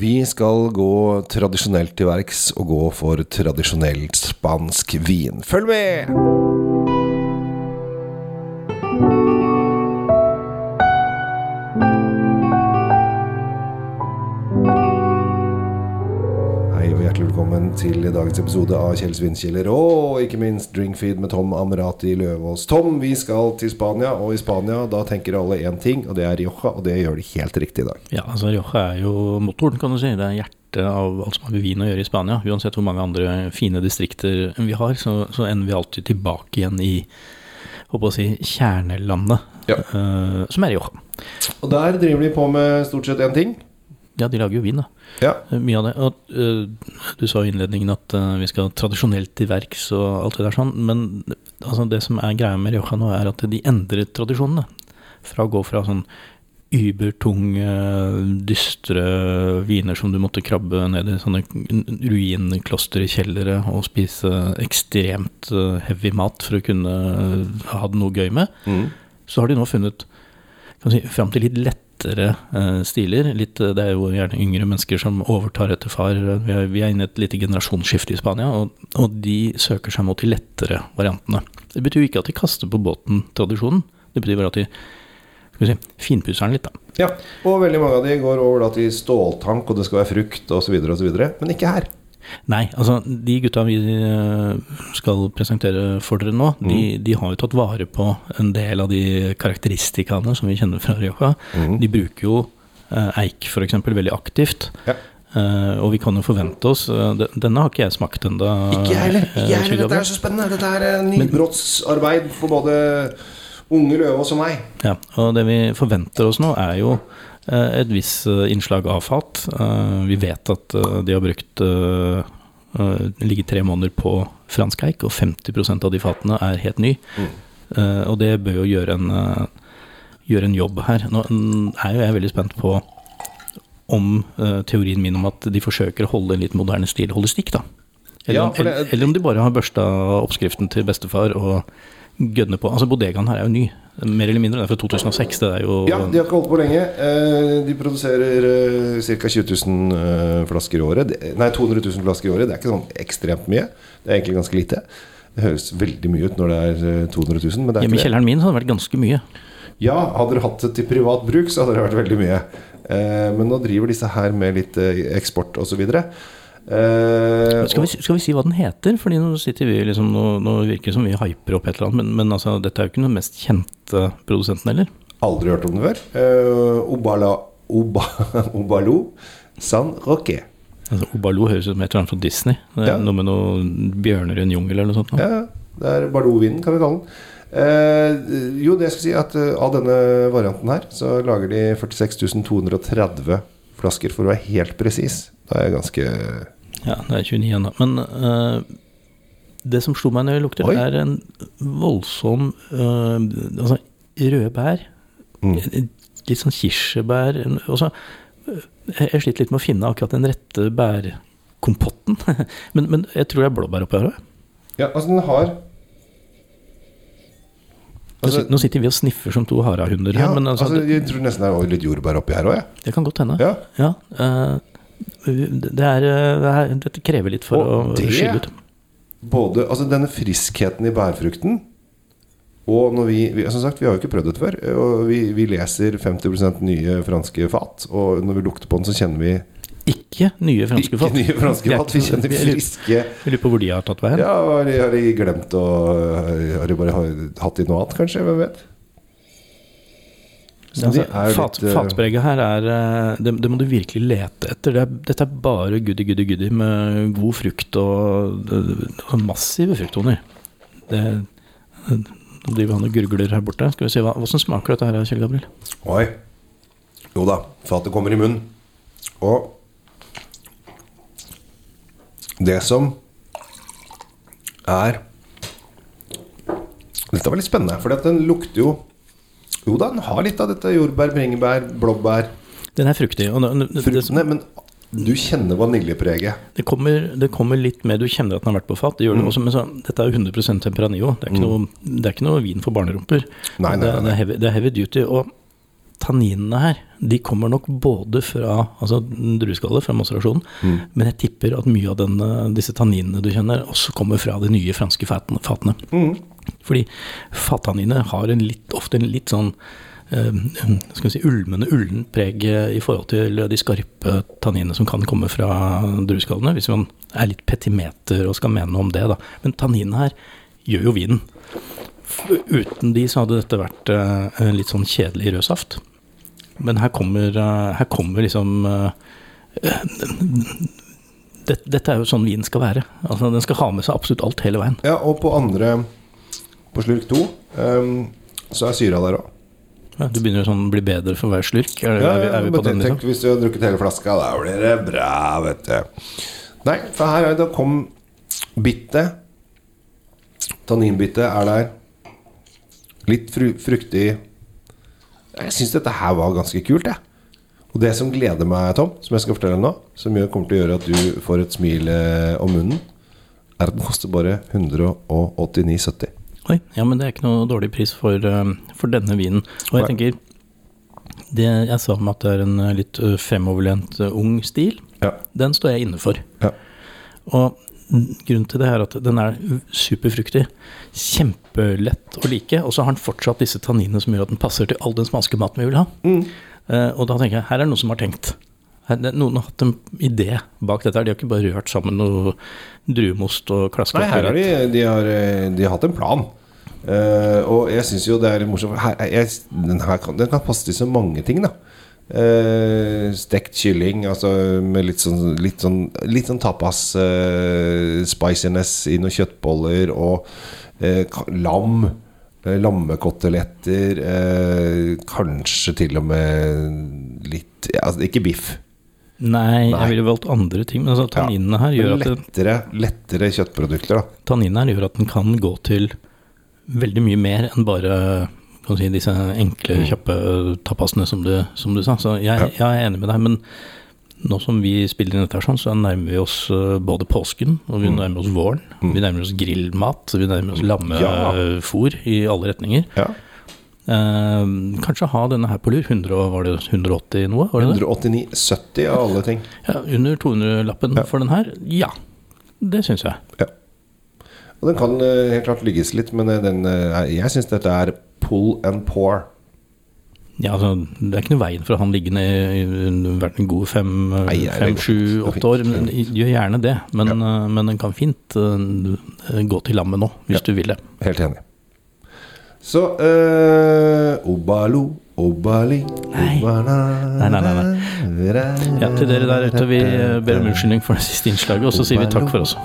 Vi skal gå tradisjonelt til verks og gå for tradisjonelt spansk vin. Følg med! Hjertelig velkommen til dagens episode av Kjell Svinkjeller og ikke minst Drinkfeed med Tom Amrati Løvaas. Tom, vi skal til Spania, og i Spania da tenker alle én ting, og det er Rioja, og det gjør de helt riktig i dag. Ja, altså Rioja er jo motoren, kan du si. Det er hjertet av alt som har med vin å gjøre i Spania. Uansett hvor mange andre fine distrikter vi har, så, så ender vi alltid tilbake igjen i håper å si, kjernelandet, Ja. uh, som er Rioja. Og der driver de på med stort sett én ting. Ja, de lager jo vin, da. Ja. Mye av det. Og, uh, du sa i innledningen at uh, vi skal tradisjonelt til verks og alt det der sånn, men altså, det som er greia med Rioja nå, er at de endrer tradisjonene. Fra å gå fra sånn übertunge, dystre viner som du måtte krabbe ned i sånne kjellere og spise ekstremt eh, heavy mat for å kunne ha det noe gøy med, Mm. så har de nå funnet kan si, fram til litt lettere eh, stiler. Litt, eh, det er jo gjerne yngre mennesker som overtar etter far. Vi er, vi er inne i et lite generasjonsskifte i Spania, og, og de søker seg mot de lettere variantene. Det betyr jo ikke at de kaster på båten tradisjonen, det betyr bare at de si, finpusser den litt, da. ja. Og veldig mange av de går over da til ståltank, og det skal være frukt osv., osv. Men ikke her. Nei, altså de gutta vi eh, skal presentere for dere nå, de, de har jo tatt vare på en del av de karakteristikkene som vi kjenner fra Rioja. Mm. De bruker jo eh, eik f.eks. veldig aktivt. Ja. Uh, og vi kan jo forvente oss uh, Denne har ikke jeg smakt ennå. Ikke jeg heller. Ikke jeg heller. Dette er så spennende. Dette er nybrottsarbeid for både unge Løvaas og meg. Ja, og det vi forventer oss nå, er jo et visst eh, innslag av fat. Eh, vi vet at eh, de har brukt eh, eh, ligget tre måneder på fransk eik, og 50% av de fatene er helt ny. Mm. Eh, og det bør jo gjøre en, eh, gjøre en jobb her. Nå er jo jeg veldig spent på om eh, teorien min om at de forsøker å holde en litt moderne stil, holder stikk, da. Eller, Ja, om, for det- eller, eller om de bare har børsta oppskriften til bestefar og gønner på. Altså Bodegaen her er jo ny, mer eller mindre. Det er fra 2006. Det er jo Ja, de har ikke holdt på lenge. Eh, De produserer ca. 20 000 eh, flasker i året. Nei, 200 000 flasker i året. Det er ikke sånn ekstremt mye. Det er egentlig ganske lite. Det høres veldig mye ut når det er eh, 200 000, men det er Hjemme i kjelleren min så hadde det vært ganske mye. Ja, hadde dere hatt det til privat bruk, så hadde det vært veldig mye. Eh, Men nå driver disse her med litt eh, eksport osv. Eh, Skal vi, skal vi si hva den heter? Fordi nå sitter vi liksom Nå, nå virker det som vi hyper opp et eller annet, men, men altså, dette er jo ikke den mest kjente produsenten heller. Aldri hørt om den før. Uh, Obala, Oba, Obalo San Roque. Altså, Obalo høres ut som et eller annet fra Disney. Det Ja. Noe med noen bjørner i en jungel eller noe sånt. nå. Ja, det er Bardo-vinen, kan vi kalle den. Uh, jo, det jeg skal si at uh, av denne varianten her, så lager de 46 230 flasker, for å være helt presis. Da er ganske Ja, det er 29 ennå. Men uh, det som slo meg når jeg lukter, Oi. er en voldsom uh, Altså røde bær. mm. Litt sånn kirsebær. en- Altså, eh, jeg sliter litt med å finne akkurat den rette bærkompotten. men, men jeg tror det er blåbær oppi her òg. Ja, altså, den har altså, Nå sitter vi og sniffer som to harahunder her, men altså, altså, Jeg tror nesten det er litt jordbær oppi her òg, jeg. det kan godt hende. Ja. Ja, eh, det, er, eh, det er, dette krever litt for Og å det- skille ut. Både altså, denne friskheten i bærfrukten og når vi, vi Som sagt, vi har jo ikke prøvd dette før. Og vi, vi leser 50% nye franske fat. Og når vi lukter på den, så kjenner vi Ikke nye franske fat. ikke nye franske Vi fat. Vi kjenner er- friske Jeg lurer på hvor de har tatt veien. Ja, har de, har de glemt å Har de bare hatt i noe annet, kanskje? Hvem vet? Så Altså, fat, litt, eh, her er eh, det, det må du virkelig lete etter. Det er, dette er bare goody, goody, goody med god frukt og, og massive frukttoner. Det Nå driver han og gurgler her borte. Skal vi se hva, Hvordan smaker dette her, Kjell Gabriel? Oi. Jo da, fatet kommer i munnen. Og det som er Dette var litt spennende, for den lukter jo Jo da, den har litt av dette jordbær, bringebær, blåbær Den er fruktig. Fruktene, men du kjenner vaniljepreget. det, kommer, det kommer litt med Du kjenner at den har vært på fat. Det Mm. det også, men så, dette er jo 100 Temperanillo. Det er, ikke noe, det er ikke noe vin for barnerumper. Nei, nei, det, nei, det, er heavy, det er heavy duty. Og tanninene her, de kommer nok både fra altså drueskallet, fra maserasjonen, Mm. men jeg tipper at mye av denne, disse tanninene du kjenner, også kommer fra de nye franske fatene. Mm. Fordi fattanniner har en litt, ofte en litt sånn eh, skal vi si, ulmende, ullent preg i forhold til de skarpe tanninene som kan komme fra drueskallene, hvis man er litt petimeter og skal mene noe om det. da. Men tanninene her gjør jo vinen. Uten de så hadde dette vært eh, en litt sånn kjedelig rød saft. Men her kommer, eh, her kommer liksom det, Dette er jo sånn vin skal være. Altså, den skal ha med seg absolutt alt hele veien. Ja, og på andre På slurk to um, så er syra der òg. Ja, du begynner å sånn bli bedre for hver slurk. Er, Ja, er, vi, er vi på den, liksom? hvis du har drukket hele flaska, da blir det bra, vet du. Nei, for her er det kom bittet. Tanninbittet er der. Litt fru fruktig. Jeg syns dette her var ganske kult, jeg. Og det som gleder meg, Tom, som jeg skal fortelle deg nå, som kommer til å gjøre at du får et smil eh, om munnen, er at den koster bare 189,70. Oi, ja, men det er ikke noe dårlig pris for, eh, for denne vinen. Og jeg tenker Det jeg sa om at det er en eh, litt eh, fremoverlent ung stil, Ja. den står jeg inne for. Ja. Og grunnen til det er at den er superfruktig. Kjempelett å like. Og så har den fortsatt disse tanninene som gjør at den passer til all den spanske maten vi vil ha. Mm. Uh, og da tenker jeg, her er det noen som har tenkt. Det, noen har hatt en idé bak dette. her. De har ikke bare rørt sammen noe druemost og klaska Nei, her har de, de, har, de har hatt en plan. Eh, og jeg syns jo det er morsomt her, jeg, den, her kan, den kan passe til så mange ting, da. Uh, stekt kylling, altså med litt sånn Litt sånn, litt sånn tapas uh, spiciness i noen kjøttboller og lam. Lammekoteletter. Eh, kanskje til og med litt altså, Ikke biff. Nei, Nei. jeg ville valgt andre ting. Men altså, tanninene her gjør lettere, at lettere, lettere kjøttprodukter, da. tanninene her gjør at den kan gå til veldig mye mer enn bare kan si, disse enkle, kjappe tapasene som du, som du sa. Så jeg, Mm. Ja. jeg er enig med deg. Men nå som vi spiller inn dette sånn, så nærmer vi oss eh, både påsken, og vi Mm. nærmer oss våren. Vi nærmer oss grillmat, vi nærmer oss lammefôr i alle retninger. Ja. Eh, kanskje ha denne her på lur. 100, var det 180 noe? Var det 189, 70 av alle ting. Ja, under 200-lappen Ja. for den her? Ja, det syns jeg. Og den kan eh, helt klart ligges litt, men eh, den, eh, jeg syns dette er pull and pour. Ja, altså, Det er ikke noe veien for at han ligger ned i- vært en god fem, Nei, fem sju, åtte år. Men gjør gjerne det. Men, Ja. men den kan fint gå til lammet nå, hvis Ja. du vil det. Helt enig. Så uh, Obalo, Obali Nei. Nei, nei, nei, Ja, til dere der ute, vi ber om unnskyldning for det siste innslaget, og så sier vi takk for oss.